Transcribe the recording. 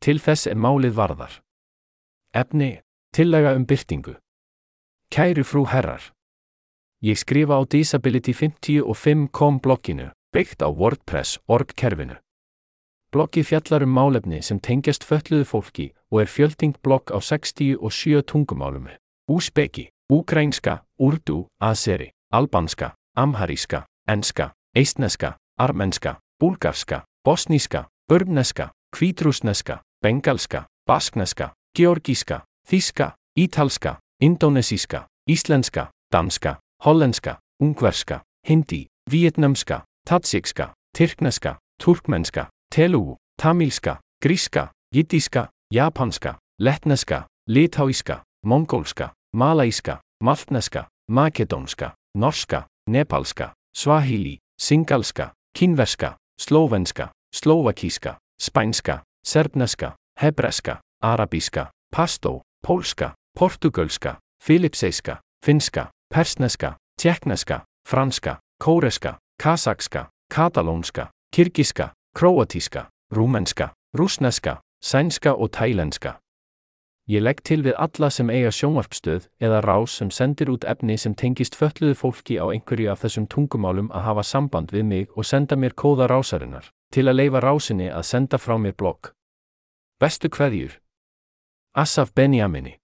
til þess er málið varðar. Efni, tillega um byrtingu. Kæru frú herrar. Ég skrifa á disability55.com blogginu, byggt á WordPress org kerfinu. Bloggið fjallar um málefni sem tengjast fölluðu fólki og er fjölding blogg á 67 tungumálum. Úsbeki, úkrænska, úrdú, aseri, albanska, amharíska, enska, eistneska, armenska, búlgarska, bosníska, börmneska, kvítrúsneska, bengalska, baskneska, georgíska, þíska, ítalska, indonesíska, íslenska, danska, hollenska, ungverska, hindi, vietnamska, tatsikska, tyrkneska, turkmenska, telugu, tamílska, gríska, jiddíska, japanska, lettneska, litáíska, mongólska, malaíska, maltneska, makedónska, norska, nepalska, svahili, singalska, kínverska, slóvenska, slóvakíska, spænska, serbneska, hebreska, arabíska, pastó, pólska, portugalska, filipseiska, finska, persneska, tjekkneska, franska, kóreska, kasakska, katalónska, kirgiska, króatíska, rúmenska, rúsneska, sænska og tælenska. Ég legg til við alla sem eiga sjónvarpstöð eða rás sem sendir út efni sem tengist fölluðu fólki á einhverju af þessum tungumálum að hafa samband við mig og senda mér kóða rásarinnar, til að leifa rásinni að senda frá mér blogg. Bestu kveðjur. Asaf Benjamini